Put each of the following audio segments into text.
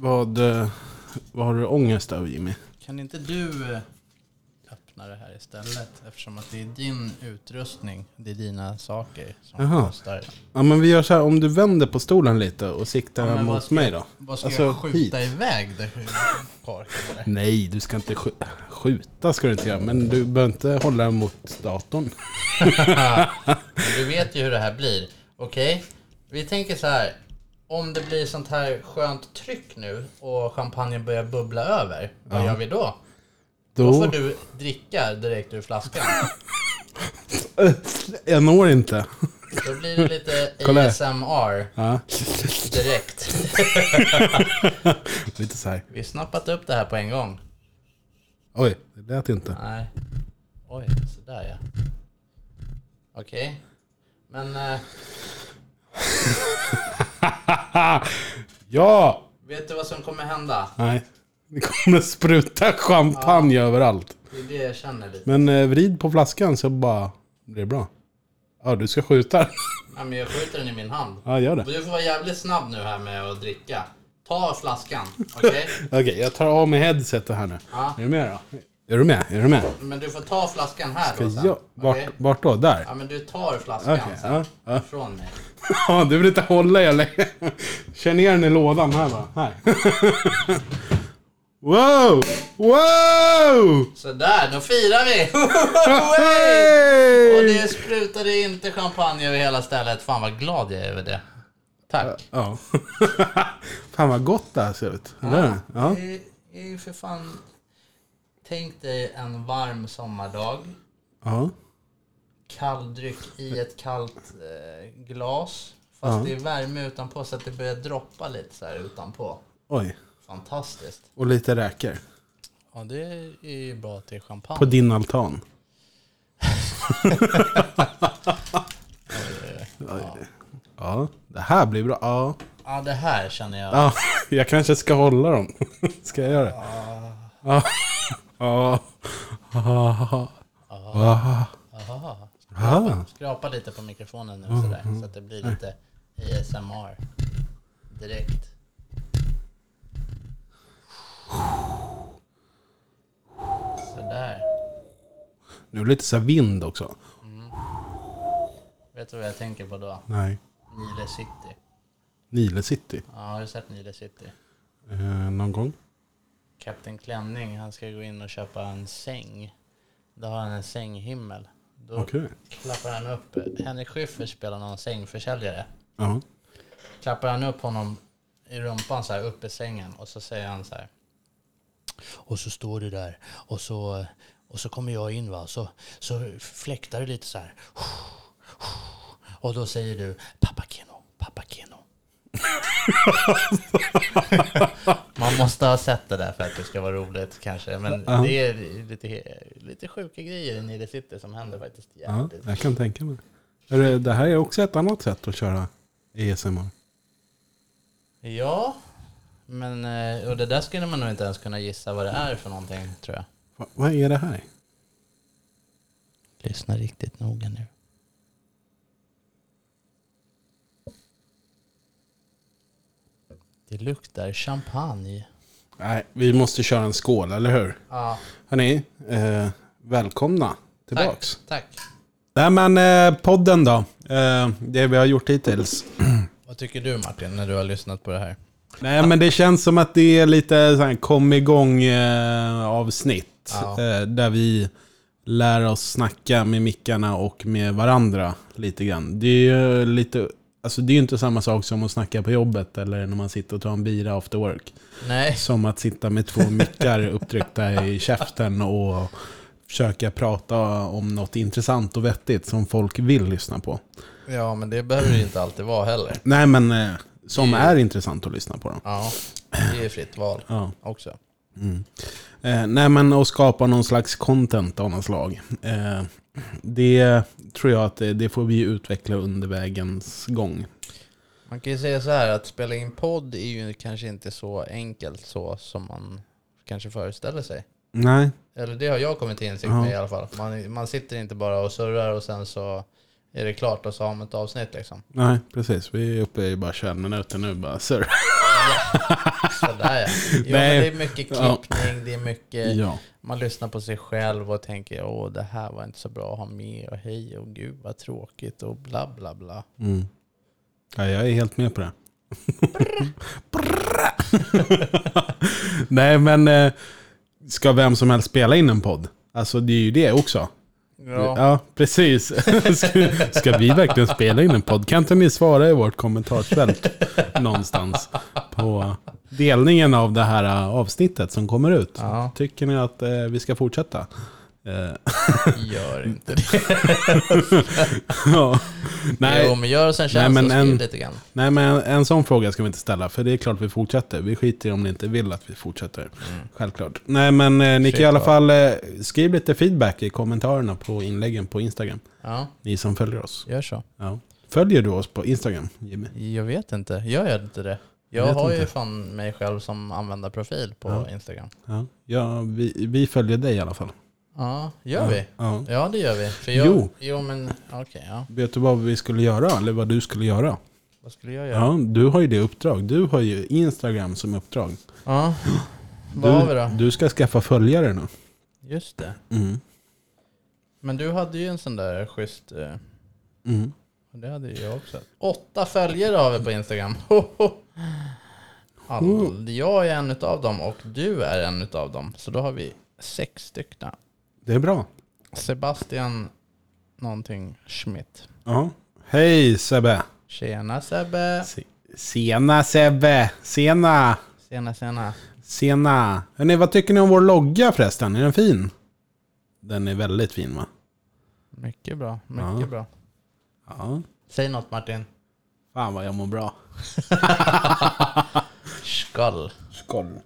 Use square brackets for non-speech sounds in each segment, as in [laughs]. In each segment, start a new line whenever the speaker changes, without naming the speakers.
Vad, eh, vad har du ångest över Jimmy?
Kan inte du eh, öppna det här istället? Eftersom att det är din utrustning, det är dina saker som
Jaha.
kostar.
Ja men vi gör så här, om du vänder på stolen lite och siktar
Ja,
mot
ska
mig då.
Vad ska
Alltså,
jag skjuta
hit.
iväg det?
Nej, du ska inte sk skjuta ska du inte göra. Men du behöver inte hålla den mot datorn. [laughs]
Du vet ju hur det här blir. Okej? Vi tänker så här. Om det blir sånt här skönt tryck nu och champagnen börjar bubbla över, vad gör vi då? Då får
Då...
du dricka direkt ur flaskan. [laughs]
Jag når inte.
Då blir det lite. [laughs] ASMR
Ja,
direkt. [laughs]
lite så här.
Vi snappat upp det här på en gång.
Oj, det lät inte.
Nej. Oj, sådär ja. Okej. Men eh, [laughs]
Ja!
vet du vad som kommer hända?
Nej. Det kommer spruta champagne överallt.
Det är det jag känner lite.
Men eh, vrid på flaskan så bara blir det bra. Ja, du ska skjuta den. [laughs]
Ja, men jag skjuter den i min hand.
Ja, gör det.
Du får vara jävligt snabb nu här med att dricka. Ta flaskan, okej? [laughs]
Okej, jag tar av mig headsetet här nu.
Ja.
Är du med då? Är du med? Är du med?
Men du får ta flaskan här då sen.
Ja, vart,
okej?
vart då? Där?
Ja, men du tar flaskan
Okej,
sen.
ja, ja.
Från mig. [laughs]
Ja, du vill inte hålla jag längre. [laughs] Känn ner den i lådan här va. Här. [laughs] Wow! Wow!
Sådär, då firar vi! Och det sprutade inte champagne över hela stället. Fan vad glad jag är över det. Tack.
Ja. Fan vad gott det här ser ut. Eller? Ja.
Det är ju för fan... Tänk dig en varm sommardag.
ja.
Kalldryck i ett kallt eh, glas. Fast det är värme utanpå så att det börjar droppa lite så här utanpå.
Oj.
Fantastiskt.
Och lite räkor.
Ja, det är ju bra till champagne.
På din altan. [laughs] Ja, det här blir bra. Ja.
Ja, det här känner jag.
ja. [laughs] Jag kanske ska hålla dem. [laughs] Ska jag göra det? Ja. Ja.
Aha. Skrapa lite på mikrofonen nu sådär. Så att det blir lite ASMR. Direkt. Sådär.
Nu är det lite så vind också.
Vet du vad jag tänker på då?
Nej.
Nile City.
Nile City.
Ja, har du sett Nile City?
Eh, någon gång?
Kapten Klänning, han ska gå in och köpa en säng. Då har han en sänghimmel. Då
Okej.
klappar han upp, Henrik Schyffert spelar någon sängförsäljare.
Ja.
Klappar han upp honom i rumpan så här upp i sängen och så säger han så här. Och så står du där och så, och så kommer jag in va, så, så fläktar det lite så här. Och då säger du pappa Keno, pappa Keno. [laughs] Man måste ha sett det där för att det ska vara roligt kanske. Men
Ja.
det är lite, lite sjuka grejer i Nile City som händer faktiskt.
ja, jag kan tänka mig. Det, här är också ett annat sätt att köra ASMR.
Ja, men eh, och det där skulle man nog inte ens kunna gissa vad det är för någonting tror jag.
Va, vad är det här?
Lyssna riktigt noga nu. Det luktar champagne.
Nej, vi måste köra en skål, eller hur?
Ja,
Hörni, eh, välkomna
tack.
tillbaks.
tack.
Nej men eh, podden då. Eh, det vi har gjort hittills. [clears throat]
Vad tycker du Martin när du har lyssnat på det här?
Nej men det känns som att det är lite så här, kom igång eh, avsnitt.
Ja.
Eh, där vi lär oss snacka med mickarna och med varandra lite grann. Det är ju lite, alltså det är ju inte samma sak som att snacka på jobbet eller när man sitter och tar en bira after work.
Nej,
Som att sitta med två mickar upptryckta i käften och försöka prata om något intressant och vettigt som folk vill lyssna på.
ja men det behöver det inte alltid vara heller.
Nej men eh, som är intressant att lyssna på. Då.
Ja, det är fritt val
Ja.
också.
Mm. Eh, nej men att skapa någon slags content av något slag. Eh, det tror jag att det, det får vi utveckla under vägens gång.
Man kan ju säga så här att spela in podd är ju kanske inte så enkelt så som man kanske föreställer sig.
Nej,
Eller det har jag kommit till insikt
Ja.
med i alla fall. Man, man sitter inte bara och surrar och sen så är det klart och så har man ett avsnitt liksom.
nej precis. Vi är uppe i bara 21 minuter nu bara. Sir.
Sådär ja. Jo, men
Nej.
det är mycket klippning, det är mycket...
Ja.
Man lyssnar på sig själv och tänker åh det här var inte så bra att ha med och hej och gud vad tråkigt och bla bla bla.
Mm. ja, jag är helt med på det. [laughs] [laughs] Nej, men eh, ska vem som helst spela in en podd? Alltså det är ju det också.
Ja.
Ja, precis. [laughs] ska, ska vi verkligen spela in en podd? Kan inte ni svara i vårt kommentarsfält någonstans på delningen av det här eh, avsnittet som kommer ut?
Ja.
Tycker ni att eh, vi ska fortsätta? Eh,
Gör [laughs] inte det.
ja. Nej,
Jo men gör oss en
Nej,
tjänst
men
och skriv
en-
lite grann.
Nej, men en, en sån fråga ska vi inte ställa. För det är klart vi fortsätter. Vi skiter i om ni inte vill att vi fortsätter. Självklart. Nej, men eh, ni kan i alla fall eh, skriv lite feedback i kommentarerna på inläggen på Instagram.
Ja,
Ni som följer oss.
gör så.
Ja. Följer du oss på Instagram, Jimmy?
Jag vet inte, gör jag inte det? Jag
vet
har ju
inte.
fan mig själv som användarprofil på
Ja.
Instagram.
Ja, ja vi, vi följer dig i alla fall.
Ja, gör vi?
Ja.
Ja det gör vi. För jag,
Jo.
Jo men okej, ja.
Vet du vad vi skulle göra? Eller vad du skulle göra?
Vad skulle jag göra?
Ja, du har ju det uppdrag. Du har ju Instagram som uppdrag.
Ja. Vad har vi
Du,
då?
du ska skaffa följare nu.
Just det.
Mm.
Men du hade ju en sån där schysst... Eh,
Mm.
och det hade ju jag också. Åtta följare har vi på Instagram. [laughs] All, jag är en utav dem och du är en utav dem. Så då har vi sex stycken.
Det är bra.
Sebastian någonting Schmidt.
Ja. Hej Sebbe!
Tjena Sebbe!
Se- Sena Sebbe! Sena!
Tjena tjena.
Sena! Hörrni, vad tycker ni om vår logga förresten? Är den fin? Den är väldigt fin va?
Mycket bra, mycket
Ja.
bra.
Ja.
Säg något Martin.
Fan vad jag mår bra. [laughs]
Skål.
Skål.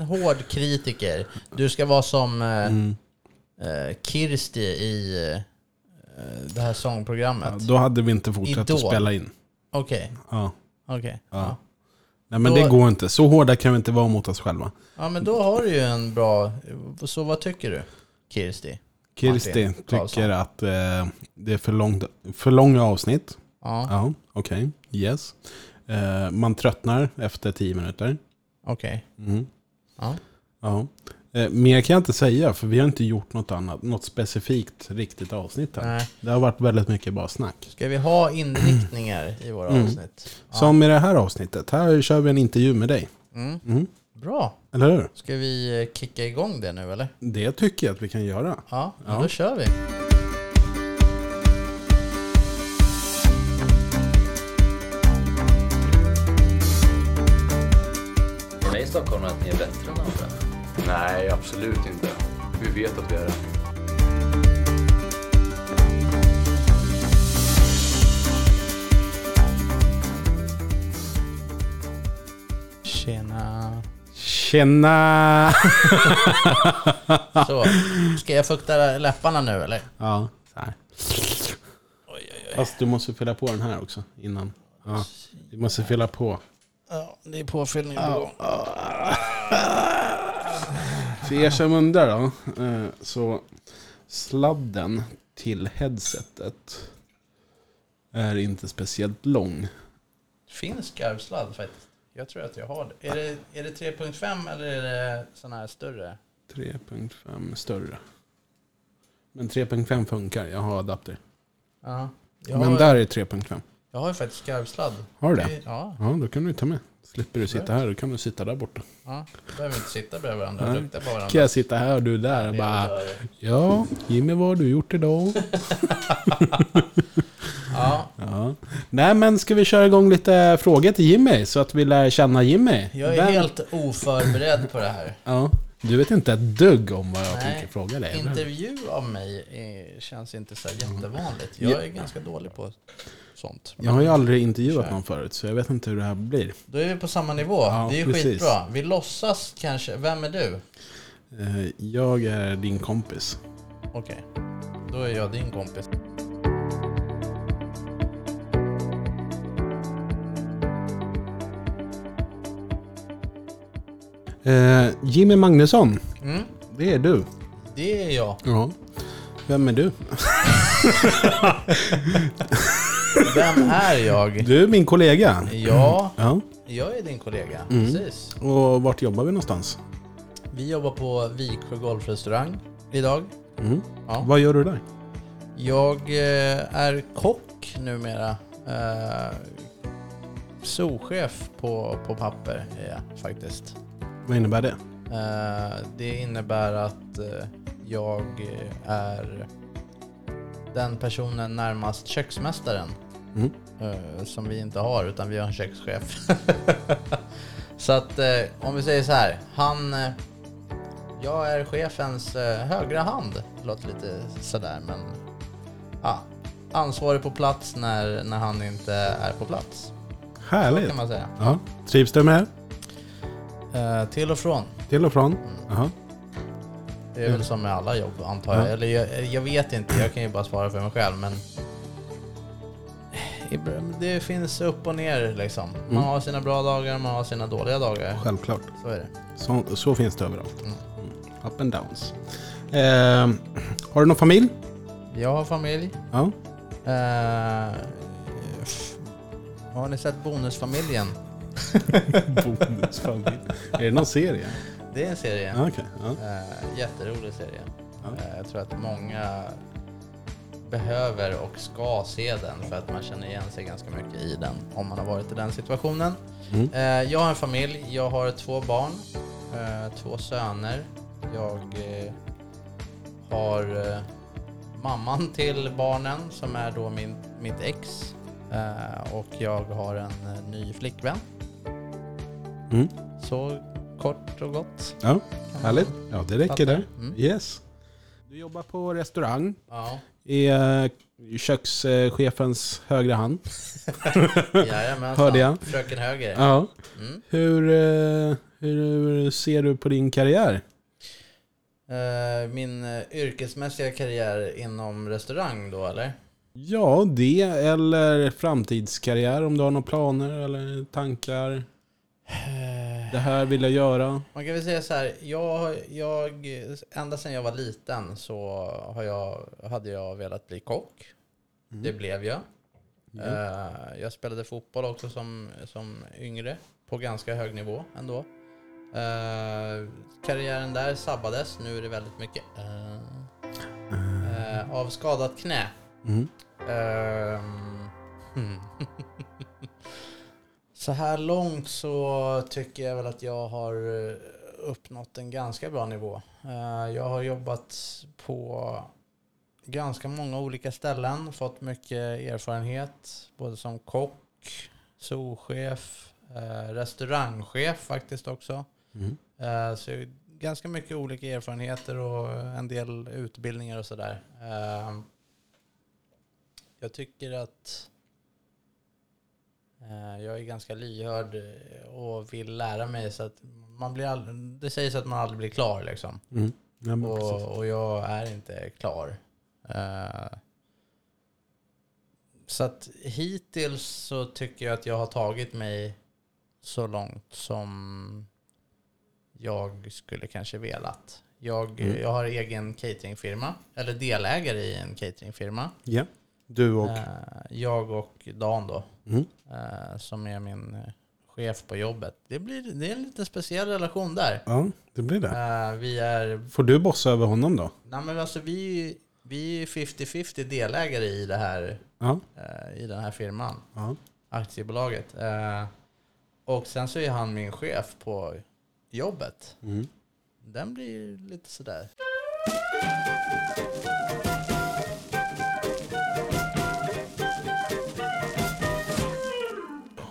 En hård kritiker. Du ska vara som eh,
Mm.
eh, Kirsti i eh, det här sångprogrammet.
Ja, då hade vi inte fortsatt
Idol.
att spela in.
Okej,
Ja.
okej.
Ja.
Ja.
Nej men
Då-
det går inte. Så hårda kan vi inte vara mot oss själva.
ja, men då har du ju en bra... Så vad tycker du, Kirsti?
Kirsti
Martin Karlsson.
tycker att eh, det är för, långt, för långa avsnitt.
Ja,
Ja, okej. Yes. Eh, man tröttnar efter tio minuter.
okej.
Mm.
Ja.
Ja. Eh, mer kan jag inte säga, för vi har inte gjort något annat, något specifikt riktigt avsnitt här.
Nej.
Det har varit väldigt mycket bara snack.
Ska vi ha inriktningar i våra
Mm.
avsnitt? Ja.
Som i det här avsnittet. Här kör vi en intervju med dig.
Mm.
Mm.
Bra.
Eller hur?
Ska vi kicka igång det nu eller?
Det tycker jag att vi kan göra.
Ja,
Ja.
då kör vi.
Stockholm att ni är bättre än andra?
Nej, absolut inte. Vi vet att vi är det.
Tjena.
Tjena!
Så, ska jag fukta läpparna nu eller?
ja, så här. Fast du måste fylla på den här också innan. Ja, du måste fylla på.
Ja, det är påfyllning på gång.
För er som undrar då, eh, så sladden till headsetet är inte speciellt lång.
Finns skarvsladd faktiskt. Jag tror att jag har det. Är det, är det 3.5 eller är det sån här större?
3.5 större. Men 3.5 funkar, jag har adapter.
Ja. Jag
Men
har,
där är 3.5.
jag har ju faktiskt skarvsladd.
Har du det?
Ja,
Ja, då kan du ta med. Slipper du sitta här, då kan du sitta där borta.
ja. Då behöver vi inte sitta bredvid varandra och lukta på varandra.
Kan jag sitta här och du där och
Det
bara Ja, Jimmy vad har du gjort idag? [laughs]
Ja,
Ja. Nej men ska vi köra igång lite frågor till Jimmy så att vi lär känna Jimmy?
jag är
Vem-
helt oförberedd på det här.
Ja. Du vet inte ett dugg om vad jag
Nej,
tänker fråga dig? eller?
Intervju av mig är, känns inte så här jättevanligt. Jag är ganska dålig på sånt.
Jag har ju aldrig intervjuat
Kör.
någon förut så jag vet inte hur det här blir.
Då är vi på samma nivå.
Ja,
det är ju
precis.
skitbra. Vi låtsas kanske. Vem är du?
Eh, Jag är din kompis.
Okej. Då är jag din kompis.
Eh, Jimmy Magnusson,
Mm,
det är du.
det är jag.
Ja. Vem är du? [laughs]
Vem är jag?
Du är min kollega.
Ja,
Ja.
jag är din kollega.
Mm.
Precis.
Och vart jobbar vi någonstans?
Vi jobbar på Viksjö Golfrestaurang idag.
Mm.
Ja.
Vad gör du där?
Jag eh, är kock numera. Eh, Souschef på, på papper är jag faktiskt.
Vad innebär det?
Eh, det innebär att eh, jag är den personen närmast köksmästaren.
Mm.
eh, som vi inte har, utan vi har en kökschef. [laughs] så att eh, om vi säger så här, han... eh, jag är chefens högra hand. Det låter lite sådär, men... Ja, ansvarig på plats när, när han inte är på plats. Så
Härligt.
kan man säga.
Ja. Trivs du med?
Eh, till och från.
Till och från?
Mm.
Jaha.
Det är väl som med alla jobb antar jag.
Ja.
Eller jag, jag vet inte, jag kan ju bara svara för mig själv men... Det finns upp och ner liksom. Man
Mm.
har sina bra dagar, man har sina dåliga dagar.
Självklart.
Så är det.
Så, så finns det överallt.
Mm.
Mm. Up and downs. Eh, har du någon familj?
Jag har familj.
Ja.
Eh, har ni sett Bonusfamiljen? [laughs]
Bonusfamilj. är det någon serie?
Det är en serie.
Ja, Okej. Ja.
Eh, jätterolig serie.
Ja.
Eh, jag tror att många behöver och ska se den för att man känner igen sig ganska mycket i den om man har varit i den situationen.
Mm.
Eh, jag har en familj, jag har två barn, två söner. Jag har mamman till barnen som är då min, mitt ex och jag har en ny flickvän.
Mm.
Så kort och gott.
Ja, härligt. Ja, det räcker där.
Mm.
Yes. Du jobbar på restaurang.
Ja.
Är eh, kökschefens högra hand. [laughs]
Jajamensan.
Hörde jag.
Fröken Höger.
Ja.
Mm.
Hur, eh, hur ser du på din karriär?
Eh, min yrkesmässiga karriär inom restaurang då eller?
Ja, det eller framtidskarriär om du har några planer eller tankar. Det här vill jag göra.
Man kan väl säga så här, jag, jag, ända sedan jag var liten så har jag, hade jag velat bli kock. Det blev jag. Eh, jag spelade fotboll också som, som yngre, på ganska hög nivå ändå. Eh, karriären där sabbades, nu är det väldigt mycket eh, eh, av skadat knä.
Mm. [laughs]
Så här långt så tycker jag väl att jag har eh, uppnått en ganska bra nivå. Eh, Jag har jobbat på ganska många olika ställen, fått mycket erfarenhet, både som kock, souschef, eh, restaurangchef faktiskt också.
Mm.
Så ganska mycket olika erfarenheter och en del utbildningar och sådär. Jag tycker att jag är ganska lyhörd och vill lära mig så att man blir aldrig, det sägs att man aldrig blir klar liksom.
Mm. Ja.
Och, och jag är inte klar. Eh, så att hittills så tycker jag att jag har tagit mig så långt som jag skulle kanske velat. Jag,
Mm.
jag har egen cateringfirma, eller delägare i en cateringfirma.
Ja. Du och...
Eh, jag och Dan då,
Mm.
Eh, som är min eh, chef på jobbet. Det, blir, det är en lite speciell relation där.
Ja, det blir det.
Eh, vi är
Får du bossa över honom då?
Nej men alltså vi, vi är 50-50 delägare i, det här,
Ja.
i den här firman,
ja.
aktiebolaget. Och sen så är han min chef på jobbet.
Mm.
Den blir lite sådär.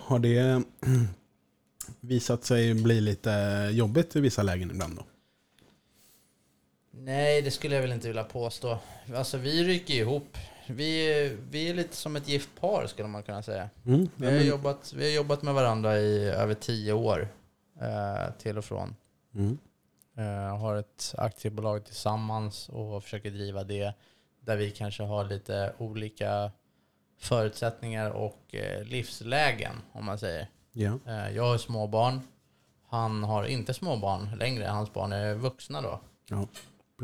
Har det [clears throat] visat sig bli lite jobbigt i vissa lägen ibland då?
Nej, det skulle jag väl inte vilja påstå. Alltså vi rycker ihop. Vi, vi är lite som ett gift par skulle man kunna säga.
Mm.
Vi har, jobbat, vi har jobbat med varandra i över tio år. Eh, till och från.
Mm.
Eh, har ett aktiebolag tillsammans och försöker driva det. Där vi kanske har lite olika förutsättningar och eh, livslägen om man säger.
Ja.
Eh, jag har små barn. Han har inte små barn längre. Hans barn är vuxna då.
Ja.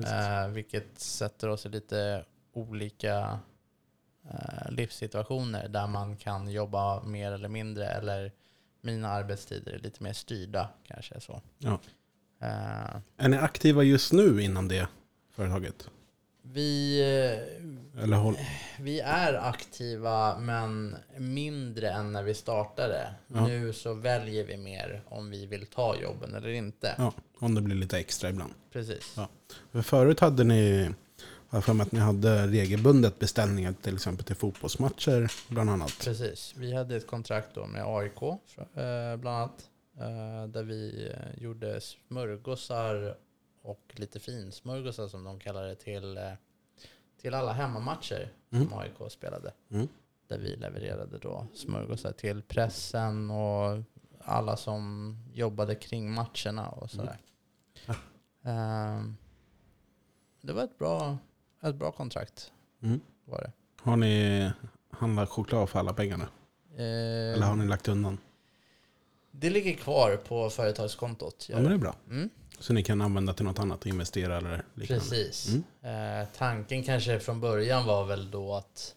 Eh, vilket sätter oss i lite olika eh, livssituationer där man kan jobba mer eller mindre eller mina arbetstider är lite mer styrda kanske så.
Ja.
Eh,
Är ni aktiva just nu inom det företaget?
Vi, eh, vi är aktiva men mindre än när vi startade.
Ja.
Nu så väljer vi mer om vi vill ta jobben eller inte.
Ja, om det blir lite extra ibland.
Precis.
Ja. För förut hade ni, har för mig att ni hade regelbundet beställningar till exempel till fotbollsmatcher bland annat.
Precis. Vi hade ett kontrakt då med AIK eh, bland annat. eh, Där vi gjorde smörgåsar och lite finsmörgåsar som de kallar det till, eh, till alla hemmamatcher
Mm.
som AIK spelade.
Mm.
Där vi levererade då smörgåsar till pressen och alla som jobbade kring matcherna och sådär. Ehm, det var ett bra, ett bra kontrakt.
Mm.
Var det.
Har ni handlat choklad för alla pengarna?
Eh,
Eller har ni lagt undan?
Det ligger kvar på företagskontot.
Ja, men det är bra.
Mm,
Så ni kan använda till något annat, investera eller liknande.
precis.
Mm.
Eh, tanken kanske från början var väl då att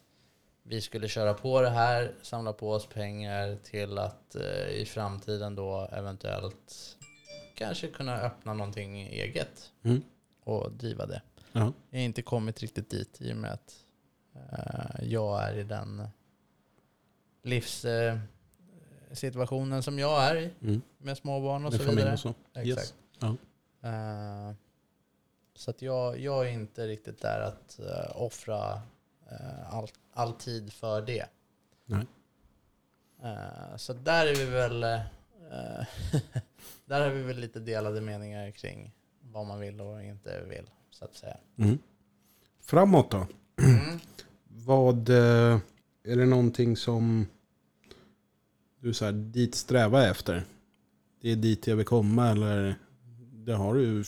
vi skulle köra på det här, samla på oss pengar till att eh, i framtiden då eventuellt kanske kunna öppna någonting eget
Mm.
och driva det.
Ja.
Jag har inte kommit riktigt dit i och med att eh, jag är i den livssituationen eh, som jag är i
Mm.
med småbarn och
Med
så vidare.
och så.
Exakt.
Yes. Ja.
Eh, så att jag, jag är inte riktigt där att uh, offra eh, all, all tid för det.
Nej.
Eh, så där är vi väl eh, [laughs] där har vi väl lite delade meningar kring vad man vill och inte vill, så att säga.
Mm. Framåt då?
Mm. [clears throat]
Vad, eh, är det någonting som du så här, dit strävar efter? Det är dit jag vill komma eller det har du och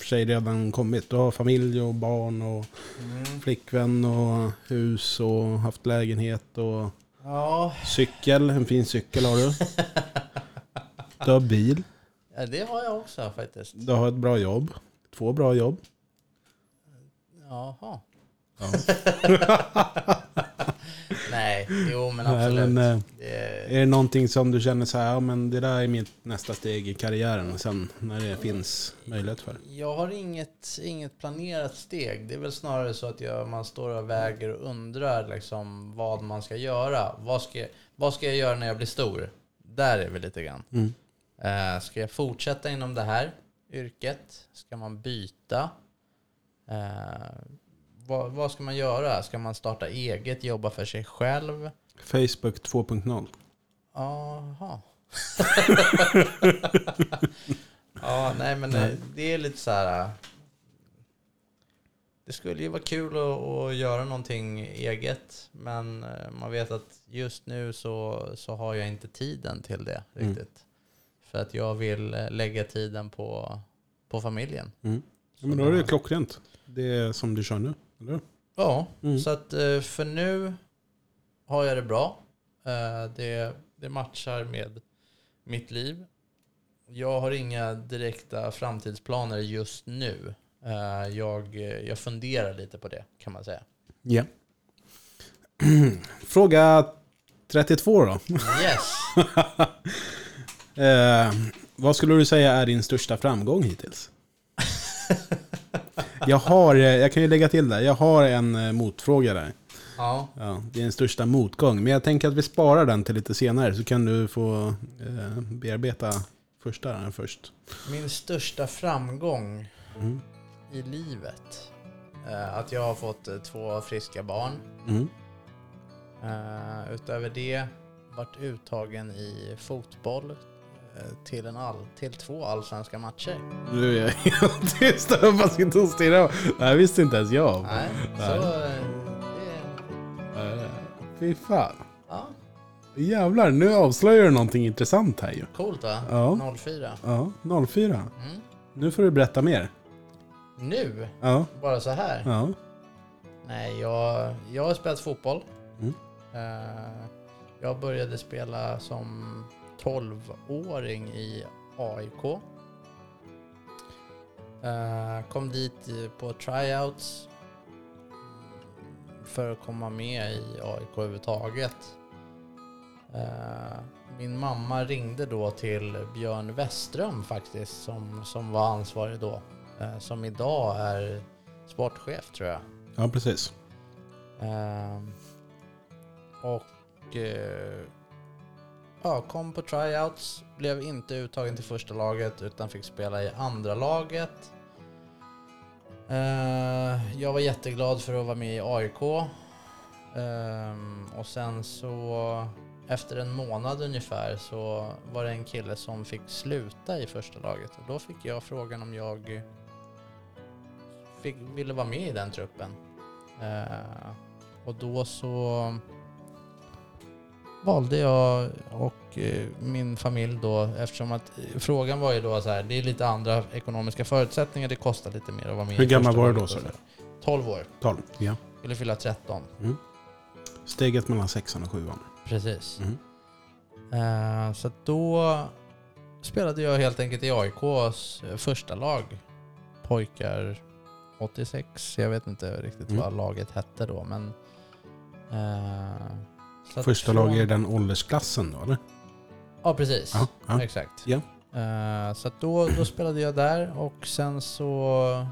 för sig redan kommit. Du har familj och barn och
Mm.
flickvän och hus och haft lägenhet och
Ja,
cykel. En fin cykel har du. [laughs] Du har bil.
ja, det har jag också faktiskt.
Du har ett bra jobb. Två bra jobb.
Jaha. [laughs] Nej, jo men absolut.
men, eh,
det,
Är det någonting som du känner så här, ja men det där är mitt nästa steg i karriären sen när det finns möjlighet för?
Jag har inget, inget planerat steg. Det är väl snarare så att jag, man står och väger och undrar liksom vad man ska göra. Vad ska, vad ska jag göra när jag blir stor? Där är vi lite grann.
Mm.
Eh, ska jag fortsätta inom det här yrket? Ska man byta? Eh, vad, vad ska man göra? Ska man starta eget, jobba för sig själv?
Facebook 2.0.
Jaha. [laughs] ja, nej men
Nej.
eh, det är lite så här. eh, Det skulle ju vara kul att, att göra någonting eget. Men eh, man vet att just nu så, så har jag inte tiden till det
Mm.
riktigt. För att jag vill lägga tiden på, på familjen.
Mm. Ja, men då är det klockrent. Det är som du kör nu, eller?
Ja,
Mm.
så att eh, för nu har jag det bra. Eh, Det, det matchar med mitt liv. Jag har inga direkta framtidsplaner just nu. Eh, Jag, jag funderar lite på det kan man säga.
Ja. [clears throat] Fråga 32 då.
Yes! [laughs]
Eh, vad skulle du säga är din största framgång hittills? [laughs] jag, har, eh, jag kan ju lägga till där, jag har en eh, motfråga där.
Ja,
Ja, det är en största motgång. Men jag tänker att vi sparar den till lite senare så kan du få eh, bearbeta första där först.
min största framgång
Mm.
i livet. eh, Att jag har fått eh, två friska barn.
Mm.
Uh, utöver det varit uttagen i fotboll eh, till, en all, till två allsvenska matcher.
Nu är jag helt tyst och bara sitter och stirrar. Här visste inte ens jag.
Nej,
Nej.
så eh, det,
Eh, Fy fan.
ja,
Jävlar, nu avslöjar du någonting intressant här ju.
coolt va?
Ja.
04.
Ja, 04.
Mm.
Nu får du berätta mer.
Nu,
Ja,
bara så här.
ja.
Nej, jag, jag har spelat fotboll.
Mm.
Eh, jag började spela som 12-åring i AIK. Eh, kom dit på tryouts för att komma med i AIK överhuvudtaget. Eh, min mamma ringde då till Björn Westström faktiskt som, som var ansvarig då. Eh, som idag är sportchef tror jag.
Ja, precis.
Och ja, kom på tryouts, blev inte uttagen till första laget utan fick spela i andra laget. Eh, jag var jätteglad för att vara med i AIK. Ehm, och sen så efter en månad ungefär så var det en kille som fick sluta i första laget och då fick jag frågan om jag fick, ville vara med i den truppen. Eh, och då så valde jag och eh, min familj då, eftersom att eh, frågan var ju då så här, det är lite andra ekonomiska förutsättningar, det kostar lite mer att vara med
Hur gammal var du då,
så. 12 år,
12. Ja.
skulle fylla 13.
Steget mellan sexan och sjuan.
Precis.
Mm.
Eh, så då spelade jag helt enkelt i AIKs första lag. Pojkar 86, jag vet inte riktigt
Mm.
vad laget hette då men... eh, så
Första
från-
lag i den åldersklassen då, eller?
Ja precis,
Ja. ja.
exakt.
Ja.
Eh, så då, då spelade jag där och sen så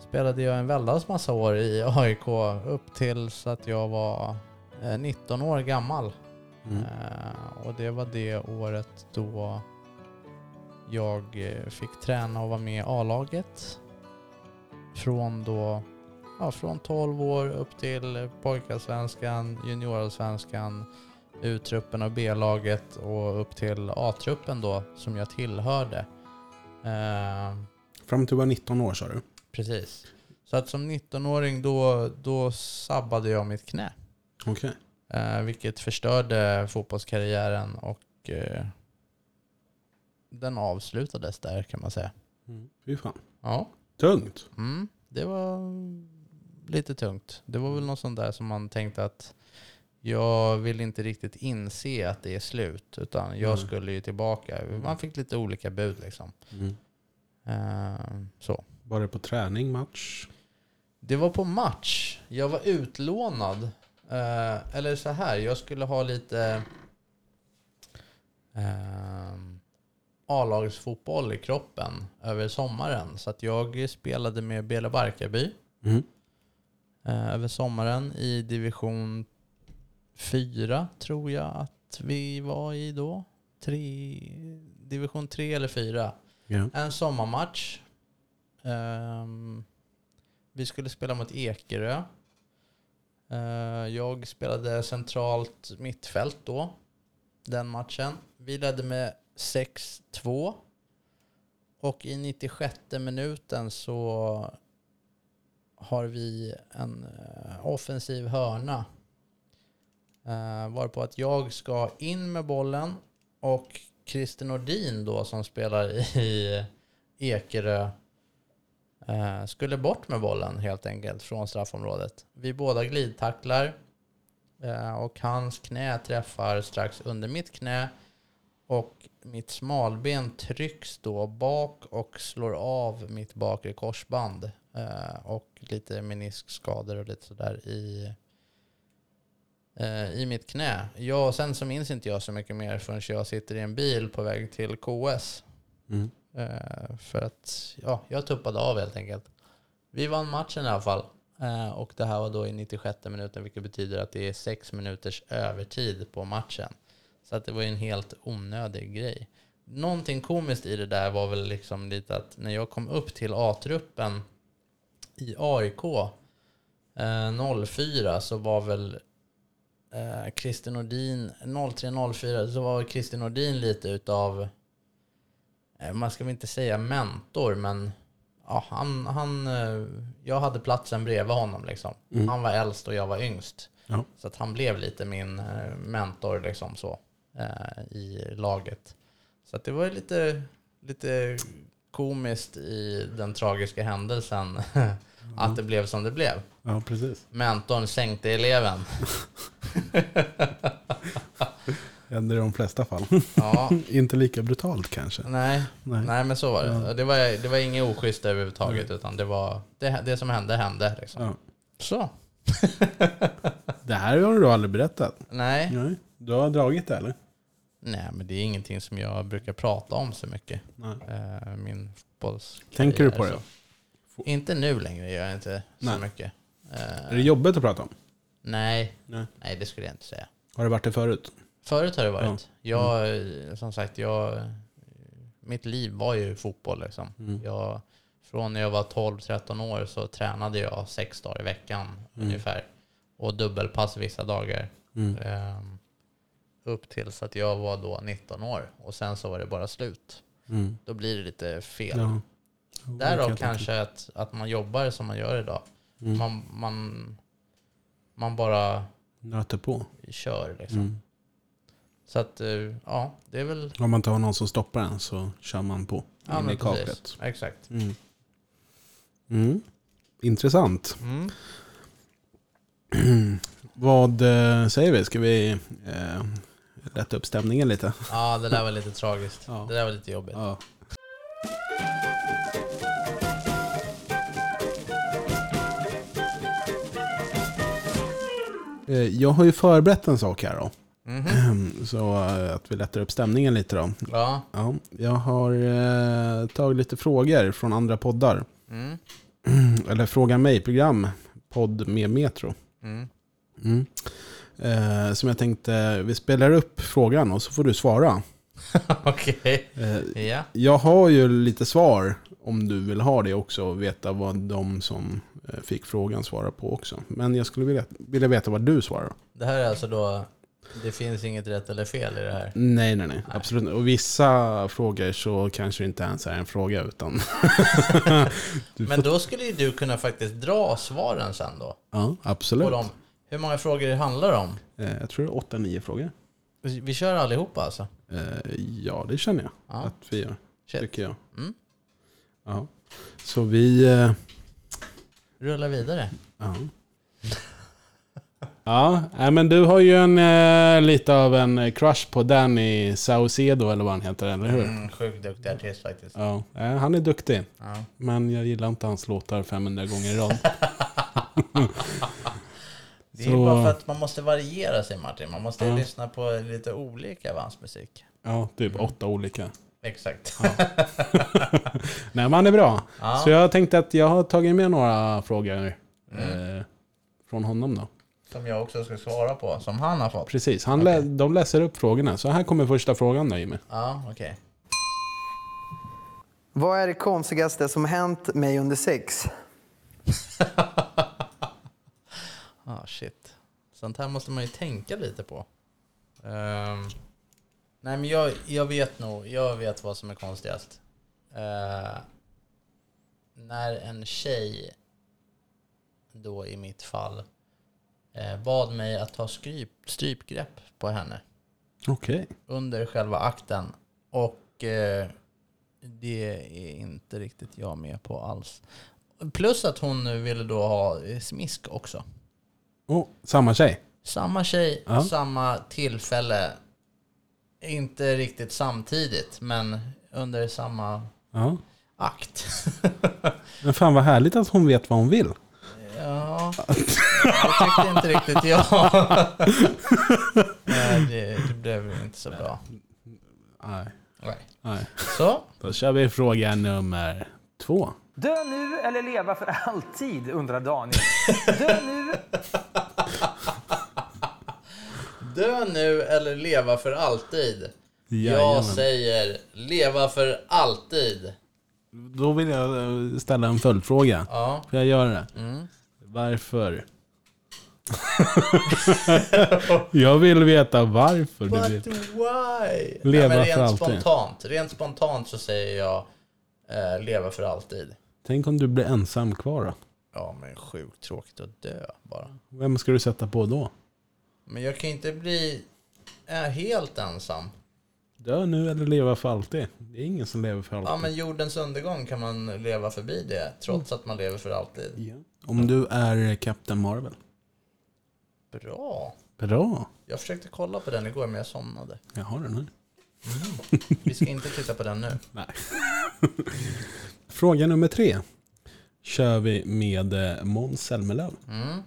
spelade jag en väldans massa år i AIK upp till så att jag var eh, 19 år gammal.
Mm.
Eh, och det var det året då jag eh, fick träna och vara med i A-laget. Från då, ja, från 12 år upp till pojkarsvenskan, juniorallsvenskan, U-truppen och B-laget och upp till A-truppen då som jag tillhörde. Eh,
Fram till du var 19 år sa du?
precis. Så att som 19-åring då, då sabbade jag mitt knä.
Okej.
Eh, vilket förstörde fotbollskarriären och eh, den avslutades där kan man säga.
Mm. Fy fan.
Ja,
Tungt.
mm, det var lite tungt. Det var väl något sånt där som man tänkte att jag vill inte riktigt inse att det är slut, utan jag
Nej.
skulle ju tillbaka. Man fick lite olika bud liksom.
Mm.
Eh, så.
Var det på träning, match?
Det var på match. Jag var utlånad. Eh, eller så här, jag skulle ha lite eh, A-lagsfotboll i kroppen över sommaren. Så att jag spelade med Bela Barkarby
Mm.
Eh, över sommaren i division 4 tror jag att vi var i då. Tre, division 3 eller 4.
Ja.
En sommarmatch. Ehm, vi skulle spela mot Ekerö. Eh, jag spelade centralt mittfält då, den matchen. Vi ledde med 6-2. Och i 96 minuten så har vi en eh, offensiv hörna. Eh, varpå att jag ska in med bollen och Christer Nordin då som spelar i Ekerö eh, skulle bort med bollen helt enkelt från straffområdet. Vi båda glidtacklar eh, och hans knä träffar strax under mitt knä och mitt smalben trycks då bak och slår av mitt bakre korsband eh, och lite meniskskador och lite sådär i eh, i mitt knä. Jag, sen så minns inte jag så mycket mer förrän jag sitter i en bil på väg till KS.
Mm.
Eh, för att ja, jag tuppade av helt enkelt. Vi vann matchen i alla fall. Eh, och det här var då i 96 minuten, vilket betyder att det är sex minuters övertid på matchen. Så att det var ju en helt onödig grej. Någonting komiskt i det där var väl liksom lite att när jag kom upp till A-truppen i AIK eh, 04 så var väl eh, Christer Nordin, 03-04, så var Christer Nordin lite utav eh, man ska väl inte säga mentor, men ja, han, han, eh, jag hade platsen bredvid honom. Liksom.
Mm.
Han var äldst och jag var yngst.
Ja.
Så att han blev lite min eh, mentor liksom så, i laget. Så att det var lite, lite komiskt i den tragiska händelsen [laughs] att det blev som det blev.
Ja, precis.
Mentorn sänkte eleven. [laughs]
Händer i de flesta fall. [laughs]
Ja,
Inte lika brutalt kanske.
nej,
Nej.
nej men så var det.
Ja.
Det var, det var inget oschysst överhuvudtaget, utan det var det, det som hände, hände. Liksom.
Ja.
Så.
Det här har du aldrig berättat.
Nej.
Nej. Du har dragit det eller?
nej, men det är ingenting som jag brukar prata om så mycket.
Nej.
Eh, min fotbolls
Tänker du på det?
så. Inte nu längre, gör jag inte så
Nej.
mycket. Eh,
Är det jobbigt att prata om?
nej,
Nej.
nej, det skulle jag inte säga.
Har det varit det förut?
Förut har det varit.
Ja.
Jag, eh, som sagt, jag, mitt liv var ju fotboll. Liksom.
Mm.
Jag, från när jag var 12-13 år så tränade jag sex dagar i veckan
Mm.
ungefär. Och dubbelpass vissa dagar.
Mm.
Ehm, upp tills att jag var då 19 år. Och sen så var det bara slut.
Mm.
Då blir det lite fel.
Ja.
Därav kanske att, att man jobbar som man gör idag.
Mm.
Man, man, man bara
Nöter på.
kör liksom.
Mm.
Så att, eh, ja, det är väl...
Om man inte har någon som stoppar en så kör man på.
Ja,
in i kaklet.
Exakt.
Mm. Mm. Intressant.
Mm. [clears throat]
Vad eh, säger vi? Ska vi eh, lätta upp stämningen lite?
Ja, det där var lite tragiskt.
Ja.
Det där var lite jobbigt.
Ja. Eh, Jag har ju förberett en sak här då.
Mhm. [clears throat]
Så eh, att vi lättar upp stämningen lite då.
Ja.
Ja, jag har eh, tagit lite frågor från andra poddar.
Mm. [clears throat]
Eller Fråga mig-program. Podd med Metro.
Mm.
Eh, som jag tänkte, vi spelar upp frågan och så får du svara. [laughs]
Okej.
Eh,
Ja.
jag har ju lite svar om du vill ha det också och veta vad de som eh, fick frågan svarar på också. Men jag skulle vilja, vilja veta vad du svarar.
Det här är alltså då... Det finns inget rätt eller fel i det här.
Nej, nej, nej. Absolut inte. Och vissa frågor så kanske det inte ens är en fråga utan... [laughs]
Men då skulle ju du kunna faktiskt dra svaren sen då.
Ja, absolut.
På dem. Hur många frågor det handlar om?
Eh, jag tror det är åtta, nio frågor.
Vi kör allihopa alltså?
Eh, ja, det känner jag
Ja.
att vi gör.
Shit.
Tycker jag.
Mm.
Ja. Så vi... Eh,
Rulla vidare.
ja. [laughs] Ja, men du har ju en, lite av en crush på Danny Saucedo eller vad han heter, eller hur?
Mm, sjukt duktig artist faktiskt.
Ja, han är duktig.
Ja.
Men jag gillar inte hans låtar 500 gånger i rad. [laughs] [laughs]
Det är
Så-
bara för att man måste variera sig Martin. Man måste
Ja.
lyssna på lite olika av hans musik.
Ja, typ åtta olika.
Exakt. [laughs]
Nej, men han är bra.
Ja.
Så jag tänkte att jag har tagit med några frågor eh, från honom då.
Som jag också ska svara på, som han har fått.
Precis, han lä- de läser upp frågorna. Så här kommer första frågan då Jimmy.
Ja, okej.
Vad är det konstigaste som hänt mig under sex? [laughs]
Shit. Sånt här måste man ju tänka lite på. Ehm, nej, men jag, jag vet nog. Jag vet vad som är konstigast. Eh, när en tjej, då i mitt fall, eh, bad mig att ta skryp, strypgrepp på henne
Okej.
under själva akten. Och eh, det är inte riktigt jag med på alls. Plus att hon ville då ha smisk också.
Oh, samma tjej?
Samma tjej,
Ja.
samma tillfälle. Inte riktigt samtidigt, men under samma
Ja.
akt. [laughs]
Men fan vad härligt att hon vet vad hon vill.
ja, det tyckte inte riktigt jag. [laughs] Nej, det, det blev inte så bra.
Nej.
Nej.
Nej.
Så,
Då kör vi fråga nummer två.
Dö nu eller leva för alltid, undrar Daniel. Dö nu
dö nu eller leva för alltid?
Jajamän.
Jag säger leva för alltid.
Då vill jag eh, ställa en följdfråga.
Ja.
Får jag göra det?
Mm.
Varför? [laughs] jag vill veta varför du
But
vill.
why?
Leva
Nej, men
för
rent
alltid.
spontant. Rent spontant så säger jag eh, leva för alltid.
Tänk om du blir ensam kvar då?
Ja, men sjukt tråkigt att dö bara.
Vem ska du sätta på då?
Men jag kan inte bli helt ensam.
Dö nu eller leva för alltid? Det är ingen som lever för alltid.
Ja, men jordens undergång kan man leva förbi det, trots att man lever för alltid.
Ja. Om du är Captain Marvel.
Bra.
Bra.
Jag försökte kolla på den igår men jag somnade.
Jag har den här.
Vi ska inte titta på den nu.
Nej. Fråga nummer tre. Kör vi med eh, Måns Zelmerlöw.
Mm.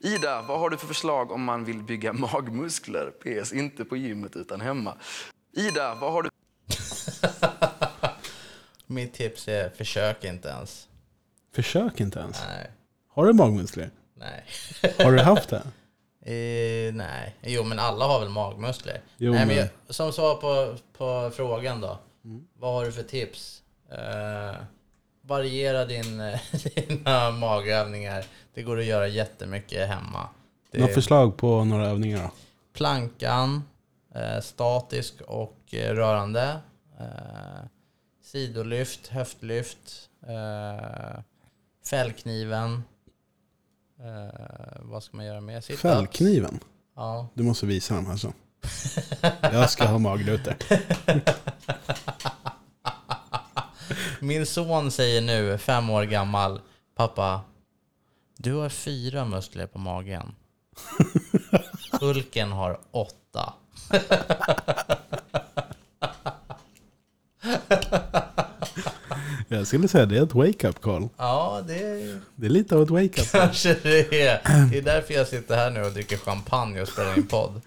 Ida, vad har du för förslag om man vill bygga magmuskler? PS, inte på gymmet utan hemma. Ida, vad har du [laughs]
Mitt tips är försök inte ens.
Försök inte ens.
Nej.
Har du magmuskler?
Nej.
Har du haft det? [laughs]
Eh, nej. Jo, men alla har väl magmuskler.
Jo,
nej, men
men-
jag, som svar på, på frågan då.
Mm.
Vad har du för tips? Eh, variera din, [laughs] dina magövningar. Det går att göra jättemycket hemma. Det
Några förslag på några övningar då?
plankan, eh, statisk och eh, rörande. Eh, sidolyft, höftlyft, eh, fällkniven. Eh, vad ska man göra mer? Sit-ups.
Fällkniven.
Ja.
Du måste visa dem alltså. Jag ska ha magrutor. [laughs]
Min son säger nu, fem år gammal, pappa, du har fyra muskler på magen. Hulken har åtta.
Jag skulle säga det är ett wake-up call.
Ja, det är
Det är lite av ett wake-up call.
kanske det är. Det är därför jag sitter här nu och dricker champagne och spelar in podd.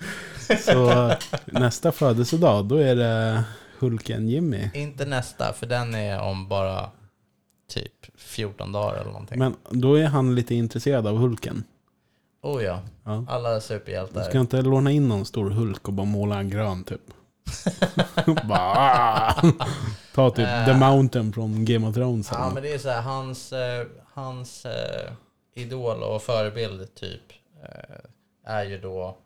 Så nästa födelsedag, då är det Hulken Jimmy.
Inte nästa, för den är om bara typ 14 dagar eller någonting.
Men då är han lite intresserad av Hulken.
oh ja,
Ja.
alla
Du
superhjältar.
ska inte låna in någon stor Hulk och bara måla en grön typ. [laughs] bara, ta typ The Mountain från Game of Thrones.
Ja, men det är så här, hans, eh, hans eh, idol och förebild typ eh, är ju då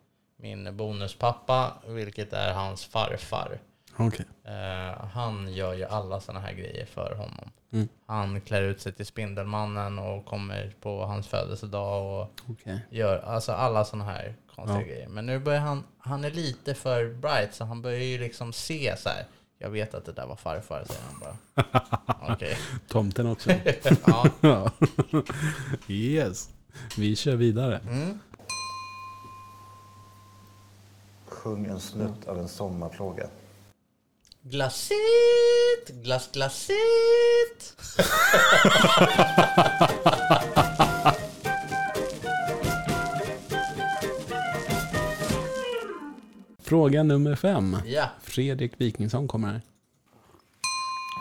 min bonuspappa, vilket är hans farfar.
Okej.
Eh, han gör ju alla sådana här grejer för honom.
Mm.
Han klär ut sig till Spindelmannen och kommer på hans födelsedag och
Okej.
gör alltså alla sådana här konstiga
Ja.
grejer. Men nu börjar han, han är lite för bright så han börjar ju liksom se så här. Jag vet att det där var farfar, säger han bara. [laughs] Okej.
Tomten också. [laughs]
Ja.
yes. Vi kör vidare.
Mm.
Sjung en snutt av en sommarplåga.
Glasit, glass, glasit.
Fråga nummer fem.
Ja.
Fredrik Wikingsson kommer här.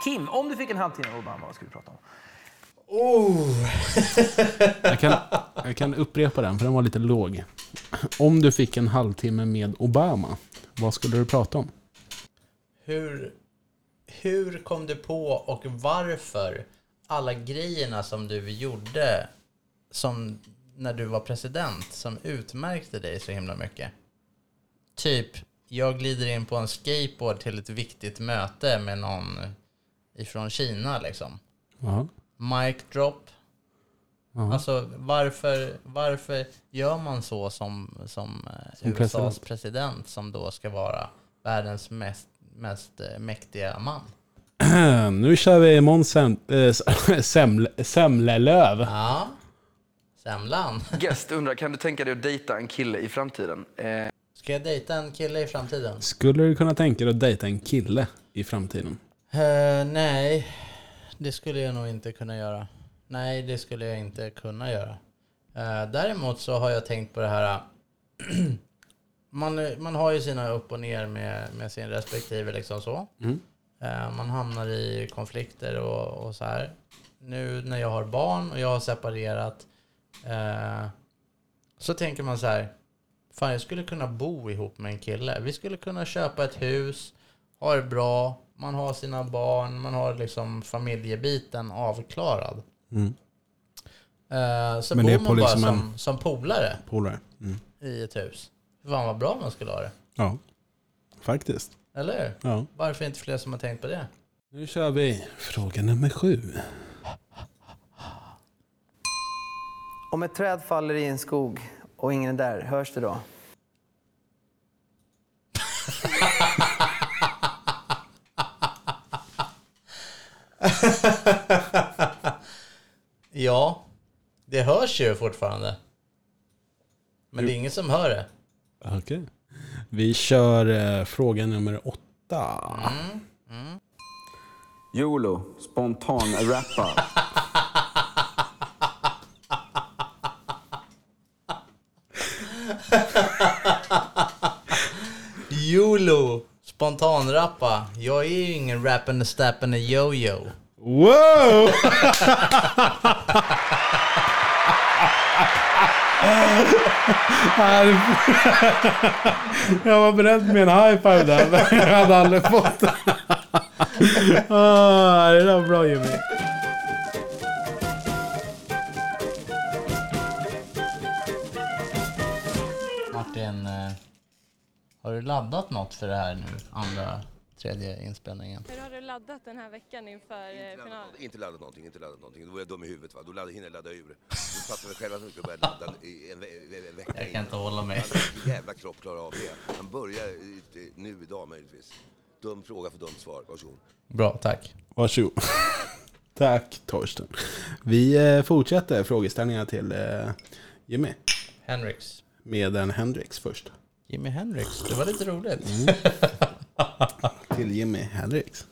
Kim, om du fick en halvtimme med Obama, vad skulle du prata om? [laughs]
Jag kan, jag kan upprepa den, för den var lite låg. Om du fick en halvtimme med Obama, vad skulle du prata om?
Hur, hur kom du på och varför alla grejerna som du gjorde som när du var president som utmärkte dig så himla mycket? Typ, jag glider in på en skateboard till ett viktigt möte med någon ifrån Kina liksom.
Ja.
Mic drop.
Ja.
Alltså varför, varför gör man så som, som, eh,
Som
USAs
president.
president. som då ska vara världens mest, mest eh, mäktiga man? [clears throat]
Nu kör vi Måns Sem- eh, [laughs] Semle- Semlelöv.
Ja. Semlan. [laughs]
Guest undrar, kan du tänka dig att dejta en kille i framtiden? Eh,
Ska jag dejta en kille i framtiden?
Skulle du kunna tänka dig att dejta en kille i framtiden?
Eh, nej, det skulle jag nog inte kunna göra. Nej, det skulle jag inte kunna göra. Eh, däremot så har jag tänkt på det här. [clears throat] man, man har ju sina upp och ner med, med sin respektive liksom så.
Mm.
Eh, man hamnar i konflikter och, och så här. Nu när jag har barn och jag har separerat eh, så tänker man så här. Fan, jag skulle kunna bo ihop med en kille. Vi skulle kunna köpa ett hus, ha det bra, man har sina barn, man har liksom familjebiten avklarad.
Mm.
Eh, så
Men
bor man bara som,
en-
som polare
Polare. Mm.
i ett hus. Fan vad bra man skulle ha det.
Ja, faktiskt.
Eller hur?
Ja.
Varför inte fler som har tänkt på det?
Nu kör vi fråga nummer sju.
Om ett träd faller i en skog och ingen är där, hörs det då? [laughs]
Ja, det hörs ju fortfarande. Men det är ingen som hör det.
Okej. Vi kör eh, fråga nummer åtta.
YOLO, spontan rappa. [laughs]
YOLO! Spontanrappa. Jag är ju ingen rappande stappande yo-yo.
Wow! [laughs] Jag var beredd med en high five där, men jag hade aldrig fått det. Det där var bra Jimmy.
Martin, eh, har du laddat något för det här nu? Andra, tredje inspelningen?
Hur har du laddat den här veckan inför eh, finalen?
Inte laddat någonting, inte laddat någonting. Då var jag dum i huvudet va. Då laddade, hinner jag ladda ur. Du fattar väl själv att man ska börja ladda i en, ve- en vecka
Jag kan
innan.
inte hålla mig.
Vilken jävla kropp klarar av det? Han börjar i- nu idag möjligtvis. Dum fråga för dumt svar. Varsågod.
Bra, tack.
Varsågod. [laughs] Tack Torsten. Vi eh, fortsätter frågeställningar till eh, Jimmy.
Henriks.
Med en Hendrix först.
Jimi Hendrix, det var lite roligt. [laughs]
Till Jimmy Hendrix.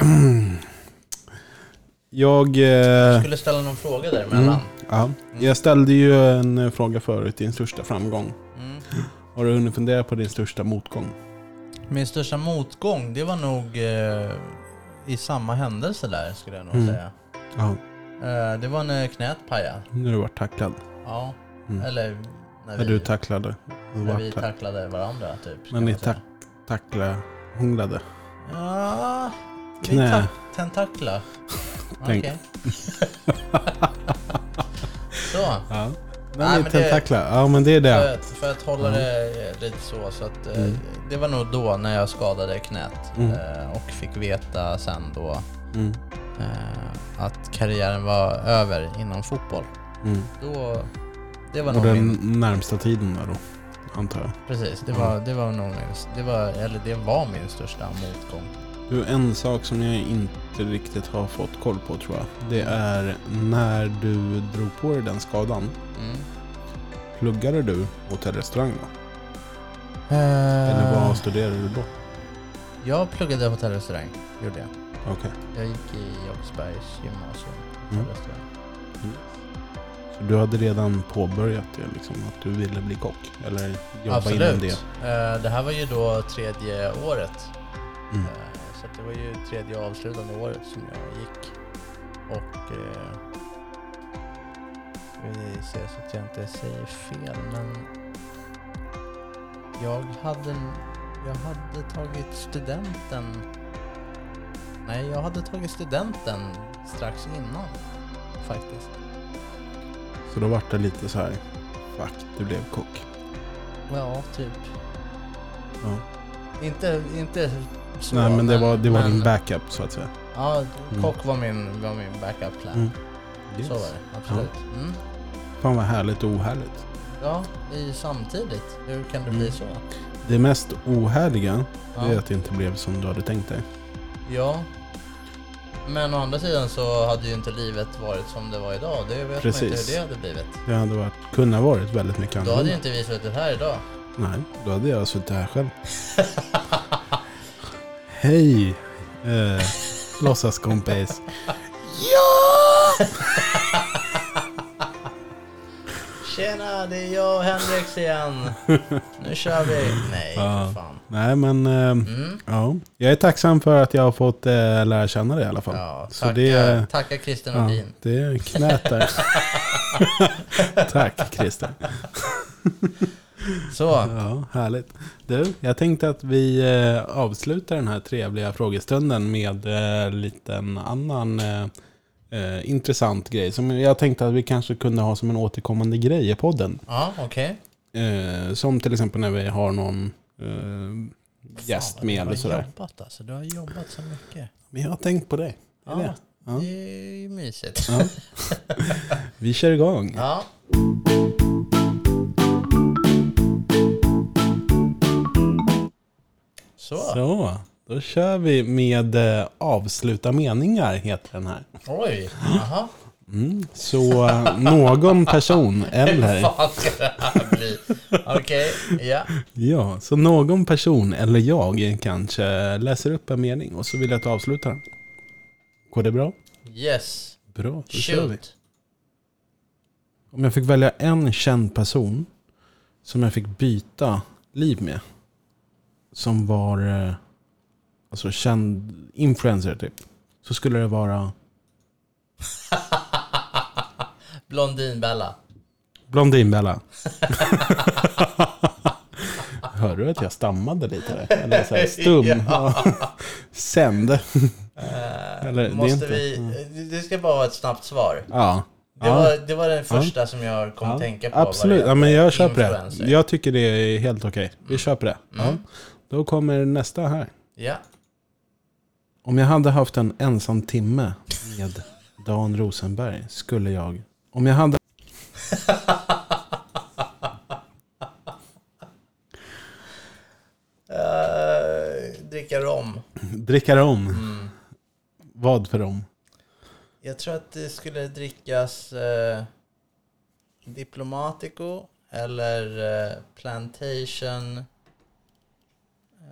[clears throat] Jag... Eh,
skulle ställa någon fråga däremellan.
ja, jag ställde ju en eh, fråga förut, din största framgång.
Mm.
Har du hunnit fundera på din största motgång?
Min största motgång, det var nog eh, i samma händelse där, skulle jag nog
Mm.
säga.
Ja,
Eh, det var när knät pajade.
när du var tacklad.
Ja,
Mm.
eller när
När
vi,
du tacklade.
När vi
tack-
tacklade varandra, typ.
När ni tack, tacklade, hånglade.
Ja,
Knä.
tack, tentakla. [laughs]
Tänk.
Okej. [laughs] Så.
Ja.
Nej,
Nej,
men
men
det-
tentaklar. Ja, men det är
För
det.
att, för att hålla det lite så. så att, eh,
Mm.
Det var nog då när jag skadade knät
Mm.
eh, och fick veta sen då
Mm.
eh, att karriären var över inom fotboll.
Mm.
Då, det var
Och
nog
den
min...
närmsta tiden där då, antar jag.
Precis, det var, det var nog min, det var, eller det var min största motgång.
Du, en sak som jag inte riktigt har fått koll på tror jag. Det är när du drog på dig den skadan.
Mm.
Pluggade du hotellrestaurang då?
Eh,
Eller vad studerade du då?
Jag pluggade hotellrestaurang, gjorde jag.
Okej.
Jag gick i Jakobsbergs gymnasium.
Mm.
hotellrestaurang.
Så du hade redan påbörjat det liksom, att du ville bli kock? Eller jobba inom
Absolut.
det?
Eh, Det här var ju då tredje året.
Mm.
Eh, Så det var ju tredje avslutande året som jag gick. Och... eh, Vi ser så att jag inte säger fel, men... Jag hade, jag hade tagit studenten... Nej, jag hade tagit studenten strax innan. Faktiskt.
Så då vart det lite så här, fuck, du blev kock.
Ja, typ.
Ja.
Inte, inte så.
Nej men det var, det var
men-
din backup så att säga.
Ja,
Mm.
kock var min, var min backup plan.
Mm.
Så var det, absolut. Mm.
Fan vad härligt och ohärligt.
Ja, i samtidigt. Hur kan det bli
Mm.
så?
Det mest ohärliga det är
Ja.
att det inte blev som du hade tänkt dig.
ja. Men å andra sidan så hade ju inte livet varit som det var idag. Det vet man inte
Precis.
hur det hade blivit.
Det hade varit, kunnat varit väldigt mycket
Då hade
annorlunda.
ju inte vi suttit här idag.
Nej, då hade jag suttit här själv. [laughs] Hej! Eh, låtsaskompis. [laughs]
Tjena, det är jag och Henriks igen. [laughs] Nu kör vi. Nej,
Ja.
för fan.
Nej men, eh,
Mm.
ja. Jag är tacksam för att jag har fått eh, lära känna dig i alla fall.
Ja, tacka,
det,
tacka Christer
ja,
Nordin.
det är knät där. [laughs] Tack Christer.
Så.
Ja, härligt. Du, jag tänkte att vi eh, avslutar den här trevliga frågestunden med eh, liten annan eh, eh, intressant grej. Som jag tänkte att vi kanske kunde ha som en återkommande grej i podden.
Ja, okej.
Eh, som till exempel när vi har någon eh, gäst med eller sådär.
jobbat alltså. Du har jobbat så mycket.
Men jag har tänkt på det.
Ja,
det? Ja.
det är ju mysigt.
Ja. [laughs] Vi kör igång.
Ja. Så.
Så, då kör vi med eh, avsluta meningar heter den här.
Oj. Jaha.
Mm. Så eh, någon person [laughs] eller...
fan ska det här bli? Okej, ja.
Ja, så någon person eller jag kanske läser upp en mening och så vill jag att avsluta den. Går det bra?
Yes.
Bra, då kör vi.
Shoot.
Om jag fick välja en känd person som jag fick byta liv med. Som var eh, alltså känd influencer typ. Så skulle det vara [laughs]
Blondinbella.
Blondinbella. [laughs] Hörde du att jag stammade lite där? Eller så här [laughs] stum.
Ja.
Sänd.
Eh,
Eller, det
måste
inte-
vi... Det ska bara vara ett snabbt svar.
Ja.
Det,
ja.
var, det var den första som jag kom att tänka på.
Absolut,
det
ja, men jag köper det.
Influencer.
Jag tycker det är helt okej. Vi köper det. Ja.
Mm.
Då kommer nästa här.
Ja.
Om jag hade haft en ensam timme med Dan Rosenberg skulle jag... Om jag hade...
Uh, dricka rom.
Dricka rom.
Mm.
Vad för rom?
Jag tror att det skulle drickas eh, Diplomatico eller eh, Plantation.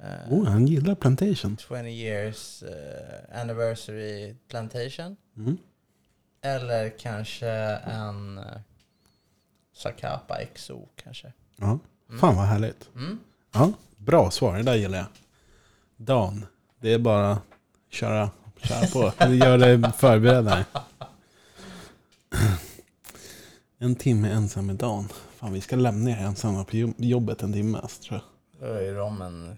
Eh,
Oh, han gillar Plantation.
20 years eh, anniversary Plantation.
Mm.
Eller kanske en uh, Zacapa XO kanske.
Ja. Fan vad härligt.
Mm.
Ja, bra svar. Det där gillar jag. Dan, det är bara att köra, köra på. Gör dig förberedd. [clears throat] En timme ensam med Dan. Fan, vi ska lämna er ensamma på jobb- jobbet en timme. Tror jag.
Då är. Nej.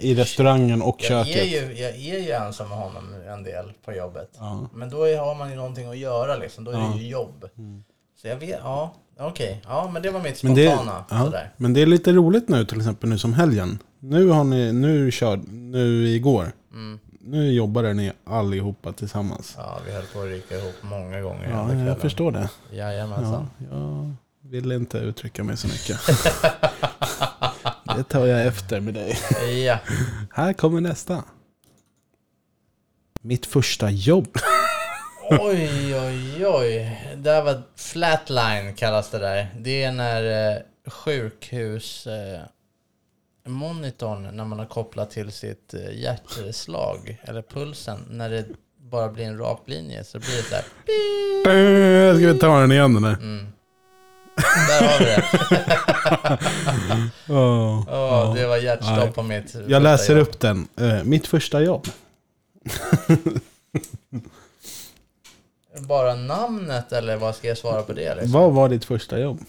I restaurangen och
Jag
köket.
är, ju, jag är ju ensam med honom en del på jobbet.
Ja.
Men då är, har man ju någonting att göra liksom. Då är
Ja. Mm.
det ju jobb. Så jag vet, ja, okej. Ja, men det var mitt
Men det,
spontana.
ja, men det är lite roligt nu till exempel nu som helgen. Nu har ni, nu kör, nu igår.
Mm.
Nu jobbade ni allihopa tillsammans.
Ja, vi höll på att ryka ihop många gånger
Ja, jag förstår det.
Jajamensan.
Ja, jag vill inte uttrycka mig så mycket. [laughs] [laughs] det tar jag efter med dig.
Ja.
Här kommer nästa. Mitt första jobb.
Oj, oj, oj. Det där var flatline kallas det där. Det är när eh, sjukhus... Eh, när man har kopplat till sitt eh, hjärtslag eller pulsen när det bara blir en rak linje så blir det så här.
Äh, Ska vi ta den igen där?
Mm. Där har vi det. [laughs]
Åh,
Åh, det var hjärtstopp på mitt
Jag läser
jobb.
upp den. Eh, mitt första jobb. [laughs]
Bara namnet eller vad ska jag svara på det? Liksom?
Vad var ditt första jobb?